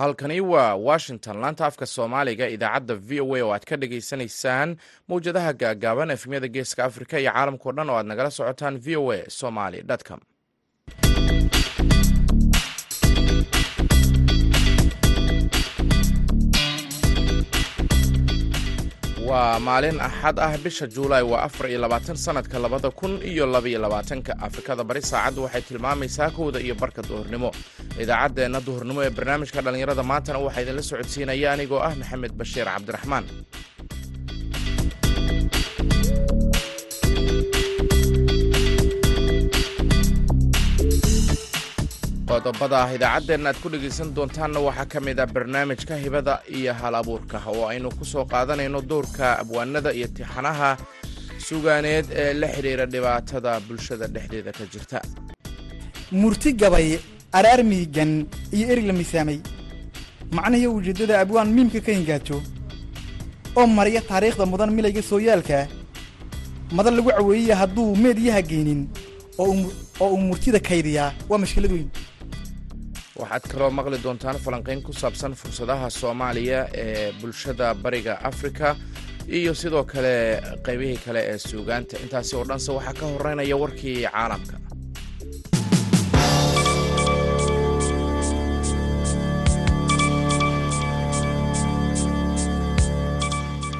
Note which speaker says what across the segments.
Speaker 1: halkani waa washington. Laanta afka soomaaliga idaacadda v o a oo aad ka dhagaysanaysaan mawjadaha gaagaaban efemyada geeska afrika iyo caalamkao dhan oo aad nagala socotaan v o a somaly com waa maalin axad ah bisha juulaay waa afar iyo labaatan sanadka labada kun iyo labaiyo labaatanka. Afrikada bari saacaddu waxay tilmaamaysaa kowda iyo barka duhurnimo. Idaacaddeenna duhurnimo ee barnaamijka dhallinyarada maantana waxaa idinla socodsiinaya anigoo ah maxamed bashiir cabdiraxmaan qodobada idaacadeenna aad ku dhegaysan doontaanna waxaa ka mid ah barnaamijka hibada iyo hal abuurka oo aynu ku soo qaadanayno doorka abwaanada iyo tixanaha sugaaneed ee la xidhiira dhibaatada bulshada dhexdeeda ka jirta.
Speaker 2: Murti gabay araar miigan iyo erig la miisaamay macnihii ujeeddada abwaan miimka ka hingaajo oo mariya taariikhda mudan milayga sooyaalka. Madan lagu caweeyaya hadduu meedyaha geynin oo uu murtida kaydiyaa waa mashkilad weyn
Speaker 1: waxaad kaloo maqli doontaan falanqayn ku saabsan fursadaha soomaaliya ee bulshada bariga afrika iyo sidoo kale qaybihii kale ee suugaanta. Intaasi oo dhanse waxaa ka horeynaya warkii caalamka.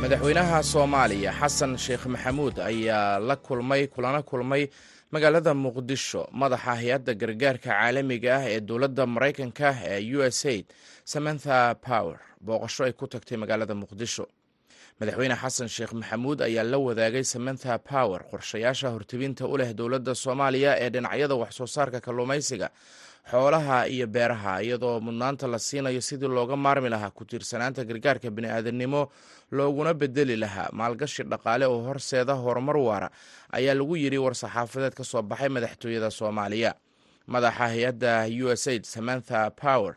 Speaker 1: Madaxweynaha soomaaliya xasan sheekh maxamuud ayaa la kulmay kulana kulmay magaalada muqdisho madaxa hay'adda gargaarka caalamiga ah ee dowladda maraykanka ee u s aid samantha power booqasho ay ku tagtay magaalada muqdisho. Madaxweyne xasan sheekh maxamuud ayaa la wadaagay samantha power qorshayaasha hortebinta u leh dowladda soomaaliya ee dhinacyada waxsoo saarka kalluumaysiga xoolaha iyo beeraha iyadoo mudnaanta la siinayo sidii looga maarmi lahaa ku tiirsanaanta gargaarka bini'aadanimo looguna bedeli lahaa. Maalgashi dhaqaale oo horseeda horumar waara ayaa lagu yidhi war-saxaafadeed ka soo baxay madaxtooyada soomaaliya. Madaxa hay'adda u s aid samantha power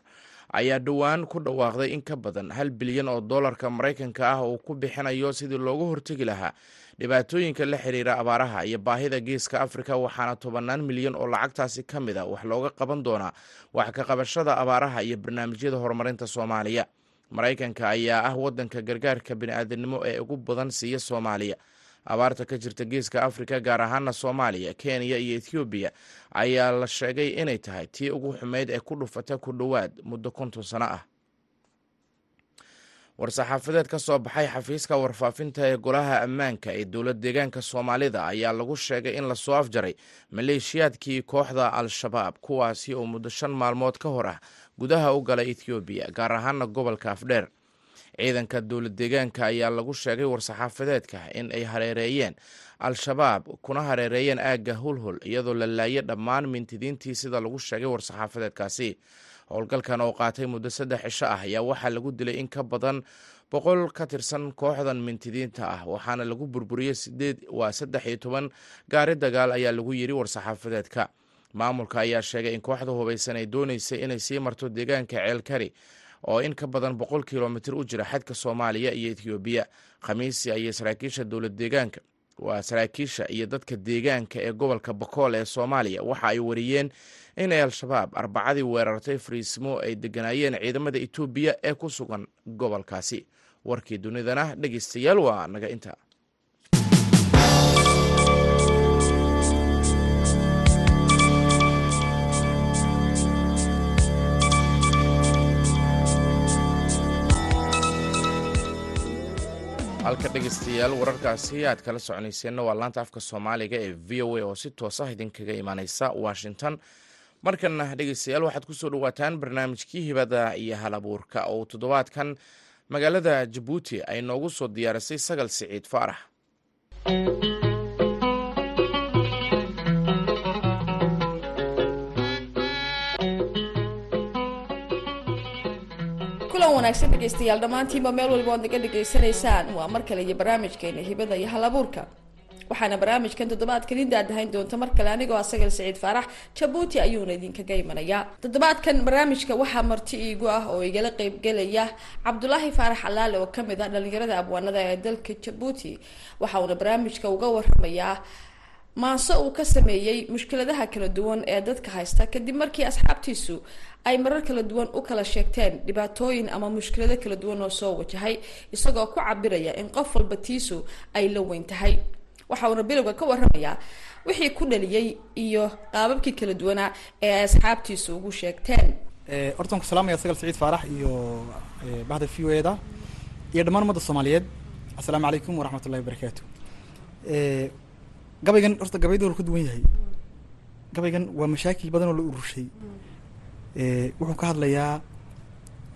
Speaker 1: ayaa dhowaan ku dhawaaqday in ka badan hal bilyan oo dollarka maraykanka ah uu ku bixinayo sidii loogu hortegi lahaa dhibaatooyinka la xiriira abaaraha iyo baahida geeska afrika waxaana tobannaan milyan oo lacagtaasi ka mid a wax looga qaban doonaa wax ka qabashada abaaraha iyo barnaamijyada horumarinta soomaaliya. Maraykanka ayaa ah wadanka gargaarka bini'aadanimo ee ugu badan siiya soomaaliya. Abaarta ka jirta geeska afrika gaar ahaana soomaaliya kenya iyo ethoobiya ayaa la sheegay inay tahay tii ugu xumeyd ee ku dhufata ku dhowaad muddo konton sano ah war-saxaafadeed ka soo baxay xafiiska warfaafinta ee golaha ammaanka ee dowlad deegaanka soomaalida ayaa lagu sheegay in la soo afjaray maleeshiyaadkii kooxda al-shabaab kuwaasi oo muddo shan maalmood ka hor ah gudaha u galay ethoobiya gaar ahaana gobolka afdheer ciidanka dowlad deegaanka ayaa lagu sheegay war-saxaafadeedka in ay hareereeyeen al-shabaab kuna hareereeyeen aagga hulhul iyadoo la laayay dhammaan mintidiintii sida lagu sheegay war-saxaafadeedkaasi howlgalkan oo qaatay muddo saddex cisho ah ayaa waxaa lagu dilay in ka badan boqol ka tirsan kooxdan mintidiinta ah waxaana lagu burburiyey sideed waa saddex iyo toban gaari dagaal ayaa lagu yidhi war-saxaafadeedka maamulka ayaa sheegay in kooxda hubaysan ay dooneysay inay sii marto deegaanka ceelkari oo in ka badan boqol kilomitir u jira xadka soomaaliya iyo ethoobiya khamiisi ayay saraakiisha dowlad deegaanka waa saraakiisha iyo dadka deegaanka ee gobolka bakool ee soomaaliya. Waxa ay wariyeen inay al-shabaab arbacadii weerartay fariismo ay deganaayeen ciidamada etoobiya ee ku sugan gobolkaasi. Warkii dunidana dhegeystayaal waa naga inta halka dhegeystayaal wararkaasi aad kala soconayseenna waa laanta afka soomaaliga ee v o a oo si toos ah idinkaga imaaneysa washington. Markana dhegeystayaal waxaad ku soo dhawaataan barnaamijkii hibada iyo hal abuurka oo toddobaadkan magaalada jabuuti ay noogu soo diyaarisay sagal siciid faarax
Speaker 3: kulan wanaagsan dhegeystayaal dhammaantiinba meel waliba oad naga dhegaysanaysaan waa mar kale iyo barnaamijkeena hibada iyo hal abuurka. Waxaana barnaamijkan toddobaadkan indaadahayn doonta mar kale anigoo asagal siciid faarax jabuuti ayuuna idinkaga imanayaa toddobaadkan barnaamijka waxaa marti iigu ah oo igala qeybgelaya cabdulaahi faarax alaale oo ka mid ah dhalinyarada abwaanada ee dalka jabuuti waxa uuna barnaamijka uga waramayaa maanse uu ka sameeyey mushkiladaha kala duwan ee dadka haysta kadib markii asxaabtiisu ay marar kala duwan u kala sheegteen dhibaatooyin ama mushkilado kala duwan oo soo wajahay isagoo ku cabiraya in qof walba tiisu ay la weyn tahay. Waxa uuna bilowga ka waramayaa wixii ku dhaliyey iyo qaababkii kala duwanaa ee ay asxaabtiisu ugu sheegteen.
Speaker 2: Horta waan ku salaamaya sagal saciid faarax iyo bahda v o e da iyo dhammaan ummadda soomaaliyeed assalaamu calaykum waraxmat ullahi wabarakaatu gabaygan horta gabayada wal ka duwan yahay. Gabaygan waa mashaakil badan oo la ururshay wuxuu ka hadlayaa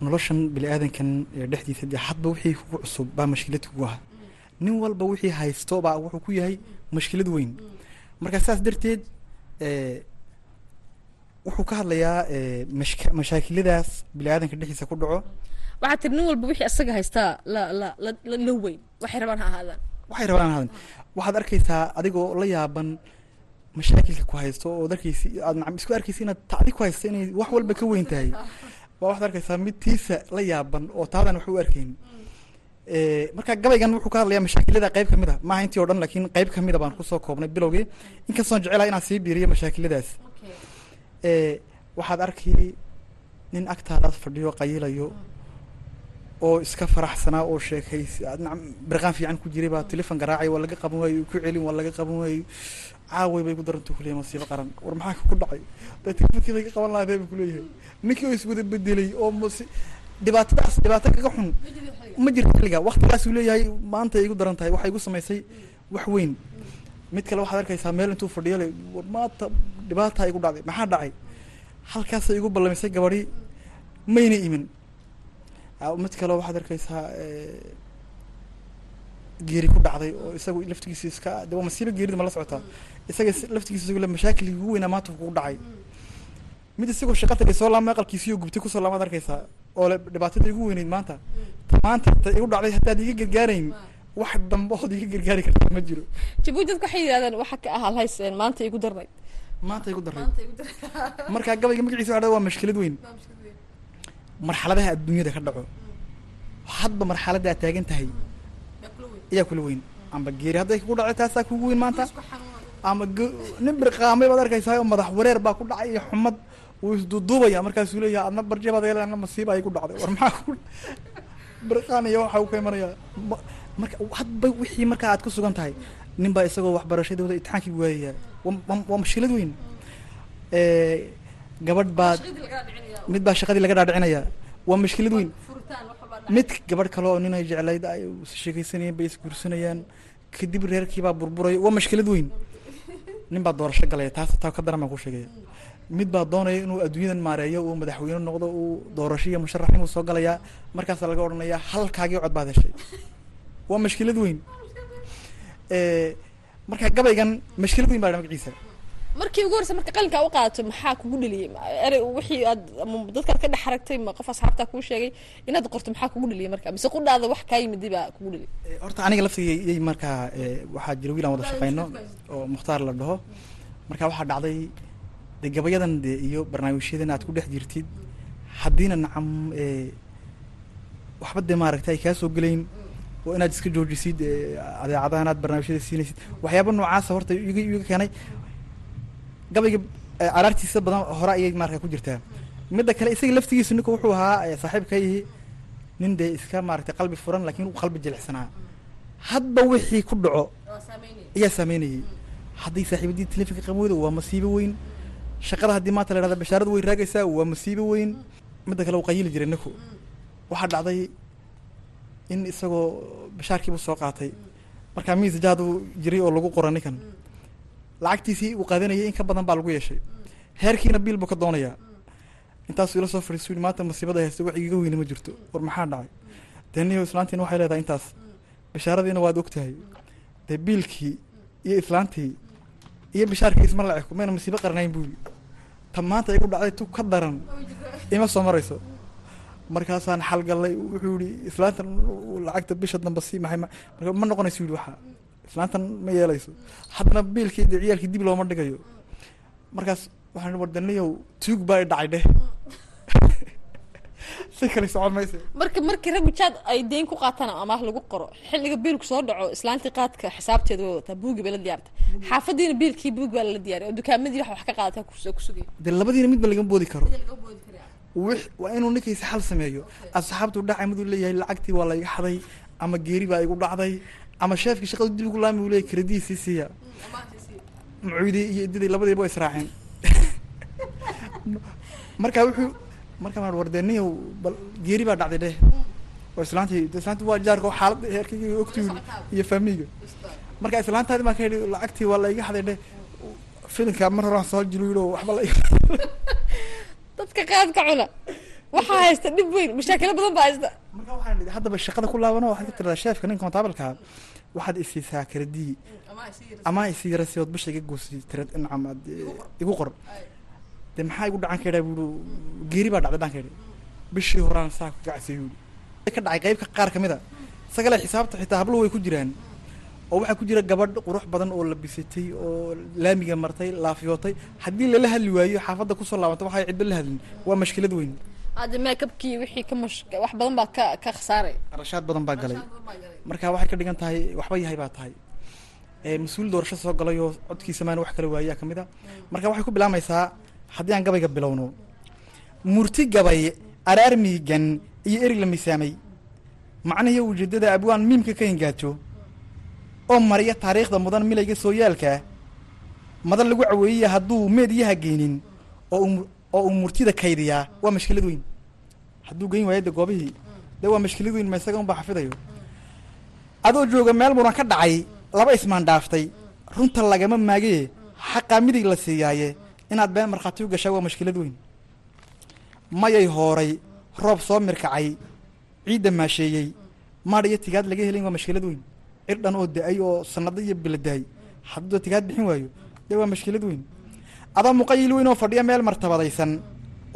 Speaker 2: noloshan bini aadankan dhexdiisa hadba wixii kugu cusub baa mashkilad kugu ah. Nin walba wixii haysto baa wuxuu ku yahay mashkilad weyn. Marka saas darteed wuxuu ka hadlayaa mashk mashaakiladaas bini aadanka dhexdiisa ku dhaco.
Speaker 3: Waxaa tiri nin walba wixii asaga haystaa la la la la weyn. Waxay rabaan ha ahaadaan
Speaker 2: waxay rabaan hadan waxaad arkaysaa adigoo la yaaban mashaakilka ku haysto oo arkaysi aad nacam isku arkaysa inaad tacdi ku haysto inay wax walba ka weyn tahay. Waa waxaad arkaysaa mid tiisa la yaaban oo taadan wax u arkayn. Marka gabaygan wuxuu ka hadlayaa mashaakilada qayb ka mid a maaha intii o dhan laakiin qayb ka mid a baan ku soo koobnay bilowgii. Inkastoon jecelaha inaan sii biiriyo mashaakiladaas. Waxaad arki nin agtaadaas fadhiyo qayilayo oo iska faraxsanaa oo sheekays nacam birqaan fiican ku jiray baa telefon garaacay waa laga qaban waayo ku celin waa laga qaban waayo. Caaway bay ku daranta kuleeyahay masiibo qaran. War maxaa ku dhacay? Dee telefonkii bay ka qaban lahayd bay kuleeyahay ninkii oo iswada bedelay oo dhibaatadaas dhibaato kaga xun. Ma jirto xilliga waktigaasuu leeyahay maanta igu daran tahay waxay igu samaysay wax weyn. Mid kale waxaad arkaysaa meel intuu fadhiyo le war maanta dhibaataa igu dhacday maxaa dhacay? Halkaasay igu ballamisay gabadhi mayna imin mid kale waxaad arkaysaa geeri ku dhacday oo isagu laftigiisa iska de waa masiibo geerida ma la socotaa isaga laftigiisa isagu le mashaakilkii ugu weynaa maanta kugu dhacay. Mid isagoo shaqa tagay soo laama aqalkiisiyo gubtay ku soo laamaad arkaysaa oo le dhibaatada igu weyneyd maanta. Maanta ta igu dhacday haddaad iga gargaarayn wax dambe ood iga gargaari kartaa ma jiro.
Speaker 3: Jabuuti dadku waxay yidhahdeen waxa ka ahaa hayseen maanta igu darnayd.
Speaker 2: Maanta igu daray marka gabayga magaciisa waxa waa mashkilad weyn marxaladaha adduunyada ka dhaco. Hadba marxaladda aad taagan tahay ayaa kula weyn. Amba geeri hadday kugu dhacay taasaa kugu weyn maanta. Ama nin birqaamay baad arkaysaa oo madax wareer baa ku dhacay iyo xumad wuu isduuduubaya markaasuu leeyahay adna barjabaad yeela adna masiiba ay ku dhacday. War maxaa ku birqaanaya waxa uu ka imanayaa marka hadba wixii markaa aad ku sugan tahay nin baa isagoo waxbarashadooda imtixaankii waayaya. Waa mashkilad weyn gabadh baad mid baa shaqadii laga dhaadhicinaya. Waa mashkilad weyn. Mid gabadh kale oo nin ay jeclayd ay sheekaysanayeen bay isguursanayaan kadib reerkiibaa burburaya waa mashkilad weyn. Nin baa doorasho galaya. Taas taa ka daran baan ku sheegaya. Mid baa doonaya inuu adduunyadan maareeyo uu madaxweyne noqdo uu doorasho iyo musharaxnimuu soo galayaa markaasaa laga odhanayaa halkaagii cod baad heshay waa mashkilad weyn. Marka gabaygan mashkilad weyn baa magaciisa
Speaker 3: markii ugu horeysa marka qalinkaa u qaadato maxaa kugu dheliyey erey wixii aad ama dadkaad ka dhex aragtay ma qof asxaabtaa kuu sheegay inaad qorto maxaa kugu dheliyey marka? Mise qudhaada wax kaa yimidi baa kugu dheliyay
Speaker 2: horta aniga laftigay markaa waxaa jira wiil aan wada shaqeyno oo mukhtaar la dhaho. Marka waxaa dhacday de gabayadan de iyo barnaamijyadan aad ku dhex jirtid. Haddiina nacam waxba dee maaragtay ay kaa soo gelayn oo inaad iska joojisid adeecadaha inaad barnaamijyada siinaysid waxyaaba noocaasa horta iga iga keenay gabayga araartiisa badan hore ayay marka ku jirtaa. Midda kale isaga laftigiisu ninka wuxuu ahaa saaxiibkayhi nin dee iska maaragtay qalbi furan laakiin qalbi jilicsanaa. Hadba wixii ku dhaco ayaa saameynayay haddii saaxiibadii telefonka qamooda waa masiibo weyn. Shaqada haddii maanta la hahda bashaaradu way raagaysaa waa masiibo weyn. Midda kale uu qayili jiray ninku. Waxaa dhacday in isagoo bashaarkiibu soo qaatay. Markaa miis jaadu jiray oo lagu qora ninkan lacagtiisii uu qaadanayay in ka badan baa lagu yeeshay. Heerkiina biil buu ka doonayaa intaasuu ila soo yii maanta masiibada haysta wax igaga weyne ma jirto. War maxaa dhacay? Dee niyo islaantiina waxay leedahay intaas. Bashaaradiina waad og tahay dee biilkii iyo islaantii iyo bishaarkii isma la eko mayna masiibo qarnayn buu yii ta maanta igu dhacday tu ka daran. Ima soo marayso. Markaasaan xalgallay wuxuu yihi islaantan lacagta bisha damba maxay marka ma noqonayso yidhi waxaa islaantan ma yeelayso. Haddana biilkii de ciyaalkii dib looma dhigayo. Markaas waxaan war daniyow tuug baa i dhacay dheh. Si kale socon mayse
Speaker 3: marka markii raggu jaad ay deyn ku qaataan amaah lagu qoro xilliga biilku soo dhaco islaantii qaadka xisaabteeda way wataa buugi bay la diyaarta xaafadiina biilkii buug baa lala diyaariya oo dukaamadii wax wax ka qaadataa kus- ku sugaya
Speaker 2: dee labadiina midba lagama boodi karo. Wix waa inuu ninkiisa xal sameeyo. Asxaabtu dhacay miduu leeyahay lacagtii waa la iga xaday ama geeri baa igu dhacday ama sheefkii shaqadu dib ugu laami leeyahay krediisii siiya. Macuudii iyo ididii labadiiba way israaceen. Marka wuxuu marka maa wardeniyow bal geeri baa dhacday dheh. Oo islaantii de islaantii waa jaarka oo xaalad heerkayga ogtiyu iyo faamiga marka islaantaadi baan ka yidhi lacagtii waa la iga xaday dheh. Filinka mar hore aan soo jilu waxba la
Speaker 3: dadka qaadka cuna waxaa haysta dhib weyn mashaakilo badan baa haysta.
Speaker 2: Marka waxaan idhi haddaba shaqada ku laabano waxaad ka tiradaa sheefka nin kontaabalka waxaad isiisaa kredii ama isii rasiyood bisha iga goosi tirad incam aad igu qor. dee maxaa igu dhacan kaydhaa buuhi geeri baa dhacday kaydhi bishii horaan saa ku gacsay yuuhi ka dhacay qeybka qaar ka mid a. Isagale xisaabta xitaa habluhu way ku jiraan. Oo waxaa ku jira gabadh qurux badan oo labisatay oo laamiga martay laafiyootay. Haddii lala hadli waayo xaafadda ku soo laabanta waxay cidba la hadlin. Waa mashkilad weyn
Speaker 3: hadda maakabkii wixii ka mash wax badan baa ka ka khasaaray.
Speaker 2: Qarashaad badan baa galay. Marka waxay ka dhigan tahay waxba yahay baa tahay. Ee mas'uul doorasho soo galay oo codkiisa maana wax kala waayaa ka mid a. Marka waxay ku bilaamaysaa haddii aan gabayga bilowno murti gabay araar miigan iyo erig la misaamay macnihiyo ujeedada abwaan miimka ka hingaajo oo mariya taariikhda mudan milayga sooyaalka madan lagu caweeyaya hadduu meediyaha geynin oo oo uu murtida kaydiyaa waa mashkilad weyn hadduu geyn waayo de goobihii. De waa mashkilad weyn ma isaga unbaa xafidayo adoo jooga meel muran ka dhacay laba ismaan dhaaftay. Runta lagama maagee xaqaa midig la siiyaaye. Inaad been markhaati u gashaa waa mashkilad weyn. Mayay hooray. Roob soo mirkacay. Ciidda maasheeyey. Maadh iyo tigaad laga helayn waa mashkilad weyn. Cirdhan oo da'ay oo sanado iyo biladahay hadduu tigaad bixin waayo dee waa mashkilad weyn. Adoo muqayil weyn oo fadhiya meel martabadaysan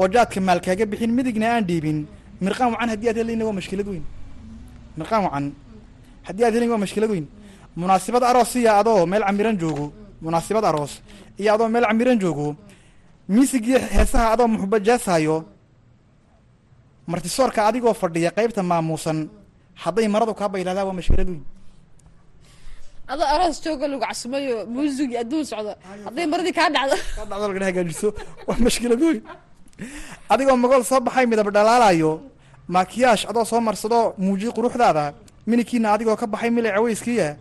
Speaker 2: oo jaadka maalkaaga bixin midigna aan dhiibin. Mirqaan wacan haddii aad helayna waa mashkilad weyn. Mirqaan wacan haddii aad helayn waa mashkilad weyn. Munaasibad aroos iyo adoo meel camiran joogo munaasibad aroos iyo adoo meel camiran joogo miisigiyo heesaha adoo muxuba jaasaayo martisoorka adigoo fadhiya qaybta maamuusan hadday maradu kaa baylaadaa waa mashkilad weyn.
Speaker 3: Adoo aroos jooga lagu casumayo muusig adduun socda hadday maradii kaa dhacdo.
Speaker 2: Kaa dhacdo laga hagaajiso waa mashkilad weyn adigoo magool soo baxay midab dhalaalayo maakiyaash adoo soo marsado muujiy quruxdaada. Minikiina adigoo ka baxay milay caweyskiiya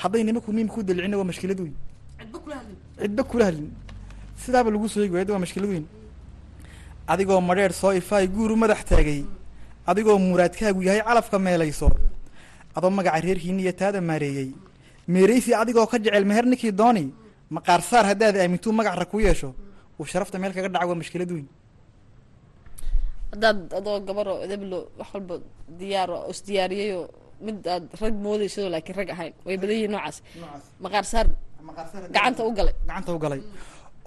Speaker 2: hadday nimanku miim ku dalicina waa mashkilad weyn. Cidba kula hadlin. Sidaaba lagu soo eegi waayada waa mashkilad weyn. Adigoo madheer soo ifaay guuru madax taagay. Adigoo muraadkaagu yahay calafka meelayso. Adoo magaca reerkiina iyo taada maareeyey meeraysi adigoo ka jecel meher ninkii dooni maqaar saar haddaad aamintuu magac rag ku yeesho. Uu sharafta meel kaga dhaca waa mashkilad weyn
Speaker 3: haddaad adoo gabaroo edeblo wax walba diyaar oo isdiyaariyayoo mid aad rag moodayso laakiin rag ahayn. Way badan yihiin noocaas. Maqaar saar. Gacanta u galay.
Speaker 2: Gacanta u galay.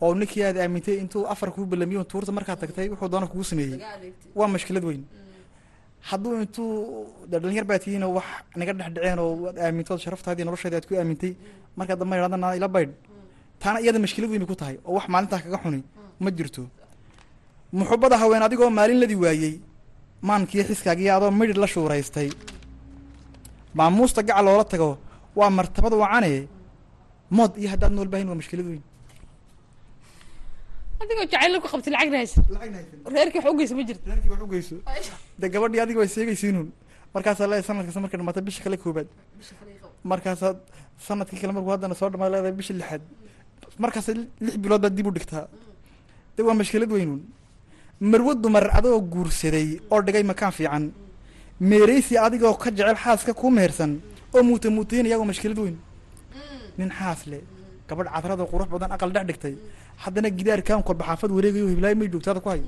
Speaker 2: Oo ninkii aad aamintay intuu afar kuu balamiyo tuurta markaad tagtay wuxuu doona kugu sameeyey. Waa mashkilad weyn. Hadduu intuu dhalinyar baa tihiin wax naga dhex dhaceen oo aad aamintood sharaftaadii nolosheeda aad ku aamintay markaa idhahdana ila baydh taana iyada mashkilad weyn bay ku tahay oo wax maalintaa kaga xuni ma jirto muxubada haween adigoo maalin ladi waayey maankiyo xiskaagiyo adoo midhid la shuuraystay. Maamuusta gacal loola tago waa martabad wacane mood iyo haddaad nool bahayn waa mashkilad weyn.
Speaker 3: Adigoo jacayl ku qabtay lacagna haysa reerkii wax u geysa ma jirto.
Speaker 2: Reerkii wax dee gabadhii adiga way seegaysiinuun markaasaa leedahay sanad kasta markay dhamaata bisha kale koobaad markaasaad sannadkii kale markuu haddana soo dhamaad leedahay bisha lixaad. Markaasa lix bilood baad dib u dhigtaa. De waa mashkilad weynuun marwo dumar adoo guursaday oo dhigay makaan fiican. Meeraysi adigoo ka jecel xaaska kuu mehersan oo muuta muutaynaya waa mashkilad weyn. Nin xaas le gabadh cadrada qurux badan aqal dhex dhigtay. Haddana gidaarkan kolba xaafad wareegayo hiblaayo may joogtaada ku hayo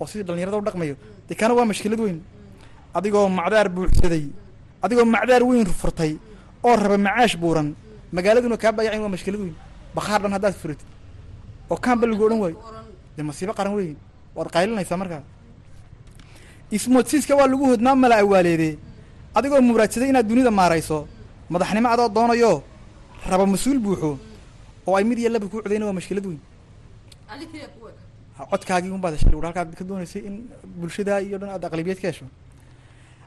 Speaker 2: oo sidii dhalinyarada u dhaqmayo. De kana waa mashkilad weyn. Adigoo macdaar buuxsaday adigoo macdaar weyn furtay oo raba macaash buuran. Magaaladuna kaa bayacin waa mashkilad weyn. Bakhaar dhan haddaad furatid oo kaanba lagu odhan waayo. Dee masiibo qaran weyn waad qaylinaysaa markaa ismoodsiiska waa lagu hodnaa mala awaaleede adigoo muraadsaday inaad dunida maarayso madaxnimo adoo doonayo raba mas'uul buuxo oo ay mid iyo laba kuu codayna waa mashkilad weyn. Codkaagii unbaad heshay ur halkaad ka doonaysay in bulshada iyo dhan aad aqlibiyeed ka hesho.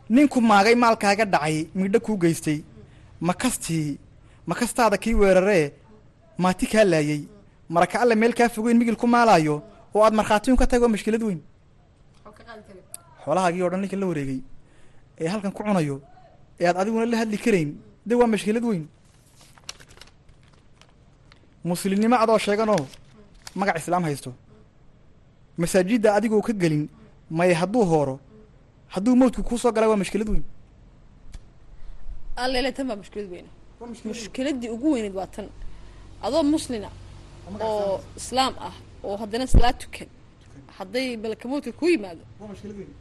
Speaker 2: Ninku maagay maalkaaga dhacay midho kuu geystay. Ma kastii ma kastaada kii weeraree maati kaa laayey maraka alle meel kaa fogeyn migil ku maalaayo oo aad markhaatiyun ka tahay waa mashkilad weyn. Xoolahaagii o dhan ninkan la wareegay ee halkan ku cunayo ee aad adiguna la hadli karayn de waa mashkilad weyn. Muslimnimo adoo sheeganoo magac islaam haysto. Masaajidda adigoo ka gelin maye hadduu hooro hadduu mawdku kuu soo galay waa mashkilad weyn.
Speaker 3: Allele tan baa mushkilad weyn. Mushkiladii ugu weyneyd waa tan. Adoo muslina oo islaam ah oo haddana salaad tukan. Hadday malakamoodka ku yimaado.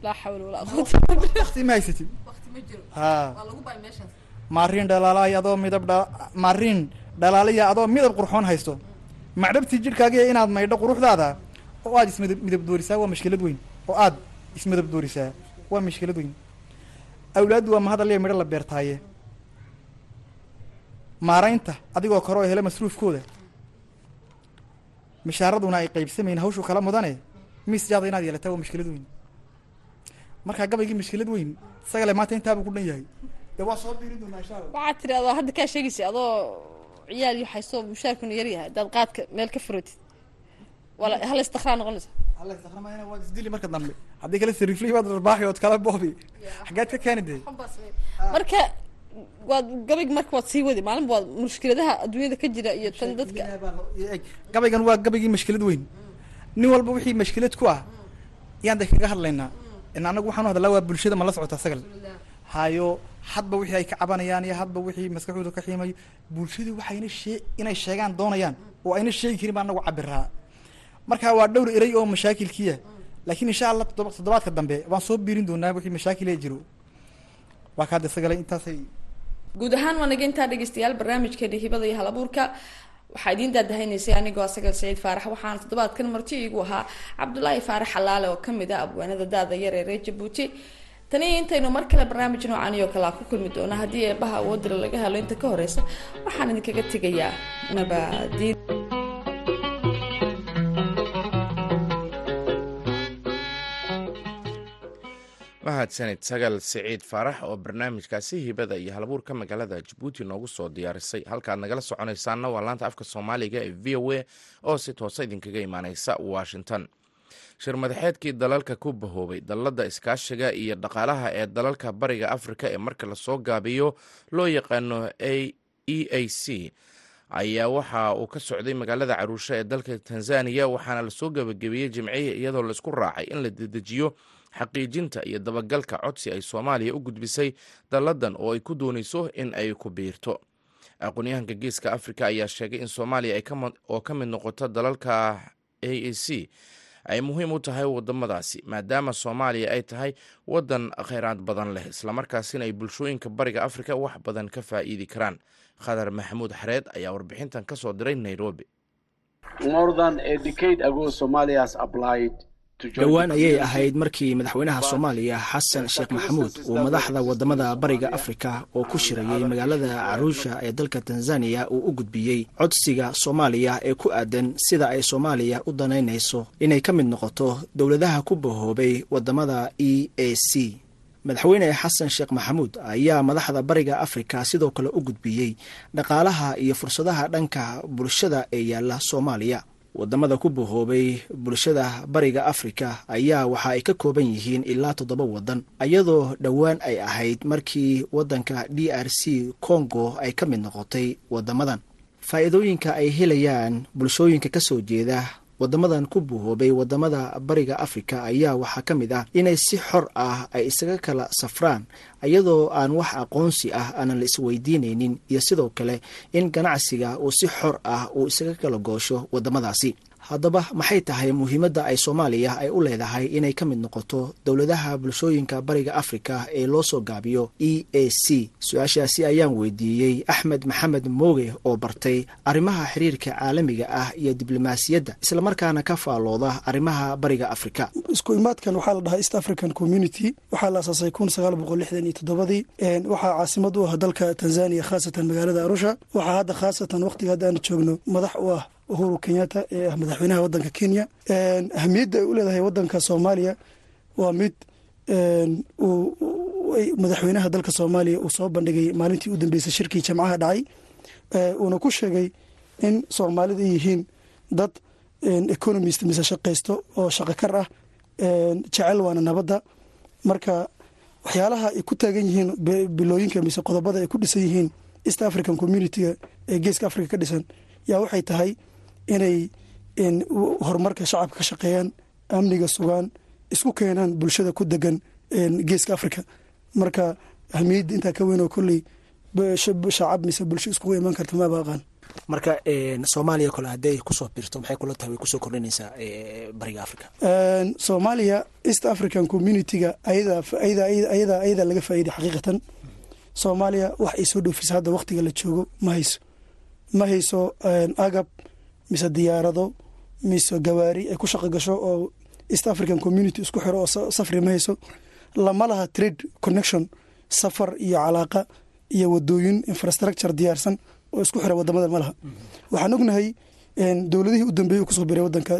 Speaker 3: Laa xawla walaa quwata
Speaker 2: waqti ma haysatid.
Speaker 3: Meeshaas.
Speaker 2: Maariin dhalaalaay adoo midab dha maariin dhalaalaya adoo midab qurxoon haysto. Macdhabtii jidhkaagiya inaad maydho quruxdaada oo aad ismidab midab doorisaa waa mashkilad weyn. Oo aad ismidab doorisaa waa mashkilad weyn. Awlaaddu waa mahadaliya midho la beertaaye. Maaraynta adigoo kore oo hele masruufkooda mishaaraduna ay qaybsamayn hawshu kala mudane miisjaada inaad yeelataa waa mashkilad weyn. Markaa gabaygii mashkilad weyn isagale maanta intaabuu ku dhan yahay. Dee waa soo biirin doonaa insha allah
Speaker 3: waxaad tiri adoo hadda kaa sheegaysa adoo ciyaal iyo haysto mushaarkuna yar yahay haddaad qaadka meel ka furotid wala hal istikraa noqonaysa.
Speaker 2: Alla isdili marka dambe. Haddii kale sariiflii baad arbaaxi ood kala boobi. Xaggeed ka keeni dee.
Speaker 3: Marka waad gabayg marka waad sii wadi maalinba waad mushkiladaha adduunyada ka jira iyo tan dadka.
Speaker 2: Gabaygan waa gabaygii mashkilad weyn. Nin walba wixii mashkilad ku ah yaan de kaga hadlaynaa anagu waxaanu hadlaa waa bulshada ma la socota sagal. Hayo hadba wixii ay ka cabanayaan iyo hadba wixii maskaxdooda ka xiimayo bulshadu waxayna shee inay sheegaan doonayaan oo ayna sheegi karin baa anagu cabiraa marka waa dhowr erey oo mashaakilkiya laakiin insha allah toddoba- toddobaadka dambe waan soo biirin doonaa wixii mashaakil ee jiro waa ka hadda sagale intaasay
Speaker 3: guud ahaan waa intaa dhegeystayaal barnaamijkeena hibada iyo halabuurka. Waxaa idiin daadahaynaysay anigoo asagal saciid faarax waxaana toddobaadkan marti iigu ahaa cabdulaahi faarax xalaale oo ka mid ah abwaanada daada yar ee reer jabuuti. Tani intaynu mar kale barnaamij noocan iyo kale a ku kulmi doona haddii eebaha awoodira laga helo inta ka horeysa waxaan idinkaga tegayaa. Nabadiin
Speaker 1: mahadsanid sagal siciid faarax oo barnaamijkaasi hibada iyo halabuurka magaalada jabuuti noogu soo diyaarisay. Halkaad nagala soconaysaana waa laanta afka soomaaliga ee v o a oo si toosa idinkaga imaaneysa washington. Shir madaxeedkii dalalka ku bahoobay dalladda iskaashiga iyo dhaqaalaha ee dalalka bariga afrika ee marka la soo gaabiyo loo yaqaano a e a c ayaa waxa uu ka socday magaalada caruusho ee dalka tanzaniya waxaana la soo gebagabeeyey jimciya iyadoo la isku raacay in la dedejiyo xaqiijinta iyo dabagalka codsi ay soomaaliya u gudbisay dalladan oo ay ku doonayso in ay ku biirto. Aqoon-yahanka geeska afrika ayaa sheegay in soomaaliya oo ka mid noqoto dalalka a a c ay muhiim u tahay wadamadaasi maadaama soomaaliya ay tahay wadan kheyraad badan leh islamarkaasina ay bulshooyinka bariga afrika wax badan ka faa'iidi karaan. Khadar maxamuud xareed ayaa warbixintan ka soo diray nairobi
Speaker 4: Dhowaan ayay ahayd markii madaxweynaha soomaaliya xasan sheekh maxamuud uu madaxda waddamada bariga afrika oo ku shirayay magaalada caruusha ee dalka tanzaniya uu u gudbiyey codsiga soomaaliya ee ku aadan sida ay soomaaliya u danaynayso inay ka mid noqoto dowladaha ku bahoobay waddamada e a c. Madaxweyne xasan sheekh maxamuud ayaa madaxda bariga afrika sidoo kale u gudbiyey dhaqaalaha iyo fursadaha dhanka bulshada ee yaalla soomaaliya waddamada ku bahoobay bulshada bariga afrika ayaa waxa ay ka kooban yihiin ilaa toddoba wadan iyadoo dhowaan ay ahayd markii wadanka d r c congo ay ka mid noqotay wadamadan. Faa'iidooyinka ay helayaan bulshooyinka ka soo jeeda wadamadan ku buhoobay waddamada bariga afrika ayaa waxaa ka mid ah inay si xor ah ay isaga kala safraan iyadoo aan wax aqoonsi ah aanan la isweydiinaynin iyo sidoo kale in ganacsiga uu si xor ah uu isaga kala goosho wadamadaasi haddaba maxay tahay muhiimadda ay soomaaliya ay u leedahay inay ka mid noqoto dowladaha bulshooyinka bariga afrika ee loo soo gaabiyo e a c? Su'aashaasi ayaan weydiiyey axmed maxamed mooge oo bartay arrimaha xiriirka caalamiga ah iyo diblomaasiyadda islamarkaana ka faalooda arrimaha bariga afrika.
Speaker 5: Isku imaadkan waxaa la dhahaa east african community waxaa la asaasay kun sagaal boqol lixdan iyo toddobadii waxaa caasimad u ah dalka tanzania khaasatan magaalada arusha. Waxaa hadda khaasatan waqtiga hadda aanu joogno madax u ah uhuru kenyatta ee ah madaxweynaha wadanka kenya. Ahamiyadda ay u leedahay wadanka soomaaliya waa mid madaxweynaha dalka soomaaliya uu soo bandhigay maalintii u dambeysay shirkii jamcaha dhacay uuna ku sheegay in soomaalida ay yihiin dad economist mise shaqaysto oo shaqokar ah jecel waana nabadda. Marka waxyaalaha ay ku taagan yihiin bilooyinka mise qodobada ay ku dhisan yihiin east african communitiga ee geeska africa ka dhisan yaa waxay tahay inay horumarka shacabka ka shaqeeyaan amniga sugaan isku keenaan bulshada ku degan geeska africa marka ahmiyadda intaa ka weyn oo kolley shacab mise bulsho iskugu imaan karta maaba aqaan.
Speaker 4: Marka soomaaliya kole hadday ku soo birto maxay kula tahay way ku soo kordhinaysaa bariga africa
Speaker 5: soomaaliya east african communitiga ayada ayadaa laga faa'iiday xaqiiqatan. Soomaaliya wax ay soo dhoofisa hadda waktiga la joogo ma hayso. Ma hayso agab mise diyaarado mise gawaari ay ku shaqo gasho oo east african community isku xiro oo safri ma hayso. Lama laha trade connection safar iyo calaaqa iyo wadooyin infrastructure diyaarsan oo isku xira waddamada ma laha. Waxaan ognahay dowladihii u dambeeyey ku soo biray wadanka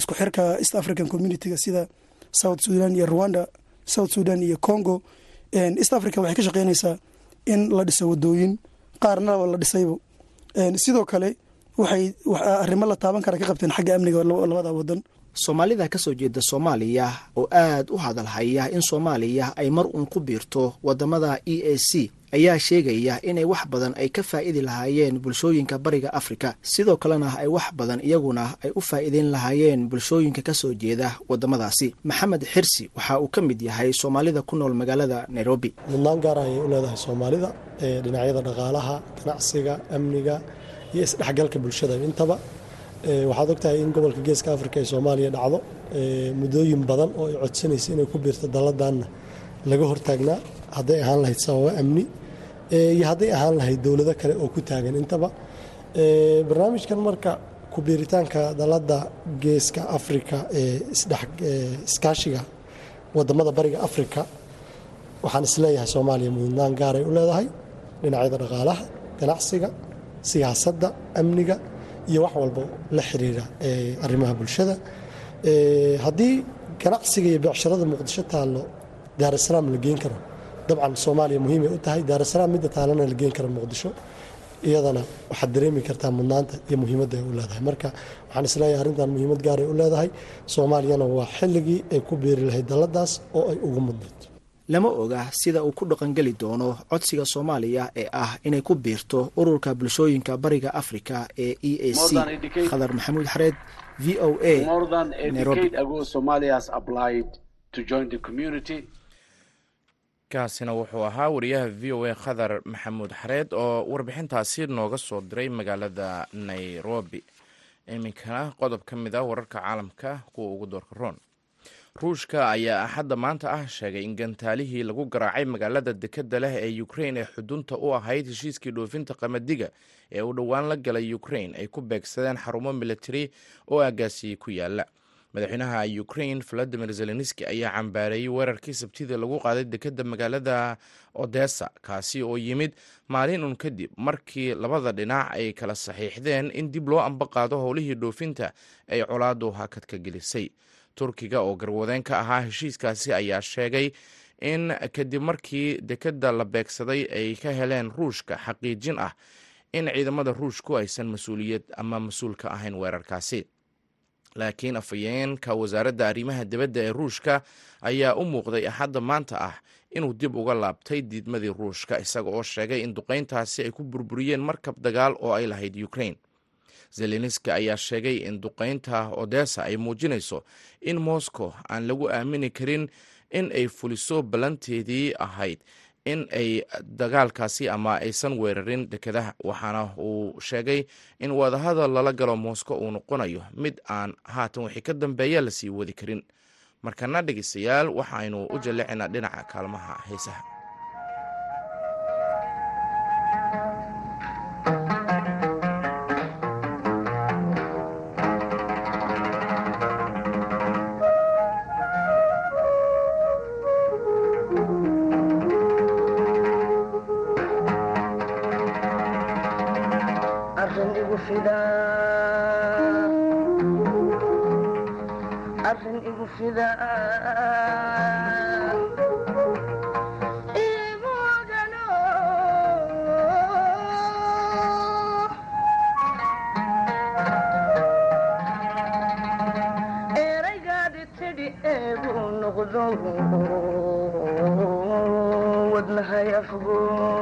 Speaker 5: isku xirka east african communitiga sida south sudan iyo rwanda south sudan iyo congo. East africa waxay ka shaqeynaysaa in la dhiso wadooyin qaarnaba la dhisaybo. Sidoo kale waxay arrimo la taaban kara ka qabteen xagga amniga labada wadan
Speaker 4: soomaalida ka soo jeeda soomaaliya oo aad u hadalhaya in soomaaliya ay mar uun ku biirto waddamada e a c ayaa sheegaya inay wax badan ay ka faa'iidi lahaayeen bulshooyinka bariga afrika. Sidoo kalena ay wax badan iyaguna ay u faa'iideyn lahaayeen bulshooyinka ka soo jeeda wadamadaasi maxamed xirsi waxa uu ka mid yahay soomaalida ku nool magaalada nairobi.
Speaker 6: Mudnaan gaar ayay u leedahay soomaalida ee dhinacyada dhaqaalaha ganacsiga amniga iyo isdhexgalka bulshada. Intaba waxaad ogtahay in gobolka geeska afrika ee soomaaliya dhacdo muddooyin badan oo ay codsanaysa inay ku biirto dalladanna laga hortaagnaa hadday ahaan lahayd sababo amni iyo hadday ahaan lahayd dowlado kale oo ku taagan. Intaba barnaamijkan marka kubiiritaanka dalladda geeska afrika ee iskaashiga waddamada bariga afrika waxaan is leeyahay soomaaliya mudnaan gaaray u leedahay dhinacyada dhaqaalaha ganacsiga siyaasadda amniga iyo wax walba la xiriira arrimaha bulshada. Haddii ganacsiga iyo beecsharada muqdisho taallo daarasalaam la geen karo. Dabcan soomaaliya muhiimay u tahay daarasalaam midda taalana la geen karo muqdisho. Iyadana waxaad dareemi kartaa mudnaanta iyo muhiimadda ay u leedahay. Marka waxaan is leeyahay arrintan muhiimad gaaray u leedahay. Soomaaliyana waa xilligii ay ku beeri lahayd dalladaas oo ay ugu mudnayd
Speaker 4: lama oga sida uu ku dhaqangeli doono codsiga soomaaliya ee ah inay ku biirto ururka bulshooyinka bariga afrika ee e a c. Khadar maxamuud xareed v o a nairobi.
Speaker 1: kaasina wuxuu ahaa wariyaha v o a khadar maxamuud xareed oo warbixintaasi nooga soo diray magaalada nairobi. Iminkana qodob ka mid ah wararka caalamka kuwa ugu doorka roon ruushka ayaa axadda maanta ah sheegay in gantaalihii lagu garaacay magaalada dekadda leh ee ukrain ee xudunta u ahayd heshiiskii dhoofinta qamadiga ee uu dhowaan la galay ukrain ay ku beegsadeen xarumo militari oo aagaasi ku yaalla madaxweynaha ukrain valadimir zelenski ayaa cambaareeyey weerarkii sabtida lagu qaaday dekadda magaalada odessa kaasi oo yimid maalin un kadib markii labada dhinac ay kala saxiixdeen in dib loo ambaqaado howlihii dhoofinta ay colaadu hakad ka gelisay turkiga oo garwadeen ka ahaa heshiiskaasi ayaa sheegay in kadib markii dekadda la beegsaday ay ka heleen ruushka xaqiijin ah in ciidamada ruushku aysan mas'uuliyad ama mas'uul ka ahayn weerarkaasi. Laakiin afhayeenka wasaaradda arrimaha dibadda ee ruushka ayaa u muuqday axadda maanta ah inuu dib uga laabtay diidmadii ruushka isaga oo sheegay in duqayntaasi ay ku burburiyeen markab dagaal oo ay lahayd ukrain zelenski ayaa sheegay in duqaynta odessa ay muujinayso in moscow aan lagu aamini karin in ay fuliso ballanteedii ahayd in ay dagaalkaasi ama aysan weerarin dekedaha waxaana uu sheegay in wadahadal lala galo moscow uu noqonayo mid aan haatan wixii ka dambeeya la sii wadi karin. Markana dhegeystayaal waxaynu u jalleecinaa dhinaca kaalmaha heesaha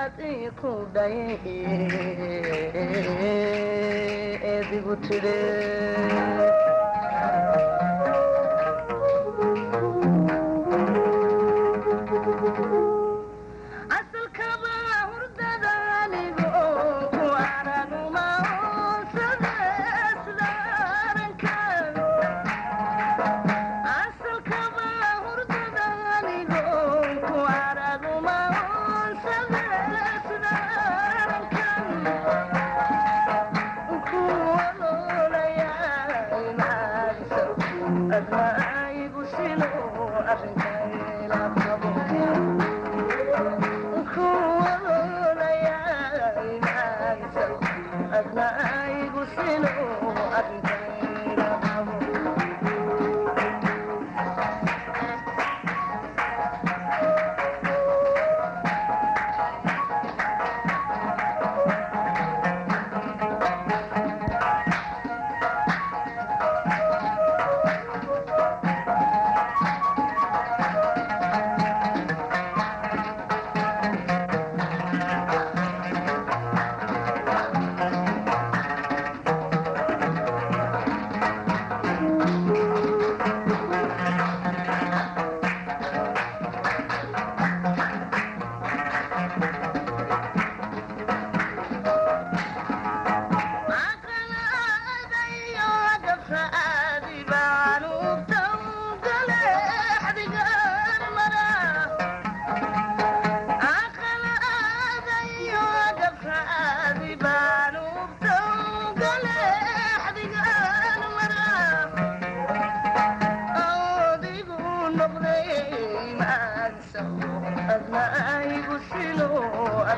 Speaker 7: dadaad iku dhay edigu tidhe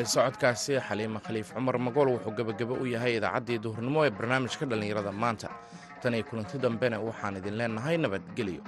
Speaker 1: naxariisto codkaasi xaliima khaliif cumar magool wuxuu gebagabo u yahay idaacaddii duhurnimo ee barnaamijka dhallinyarada maanta. Tan iyo kulanti dambena waxaan idin leenahay nabadgelyo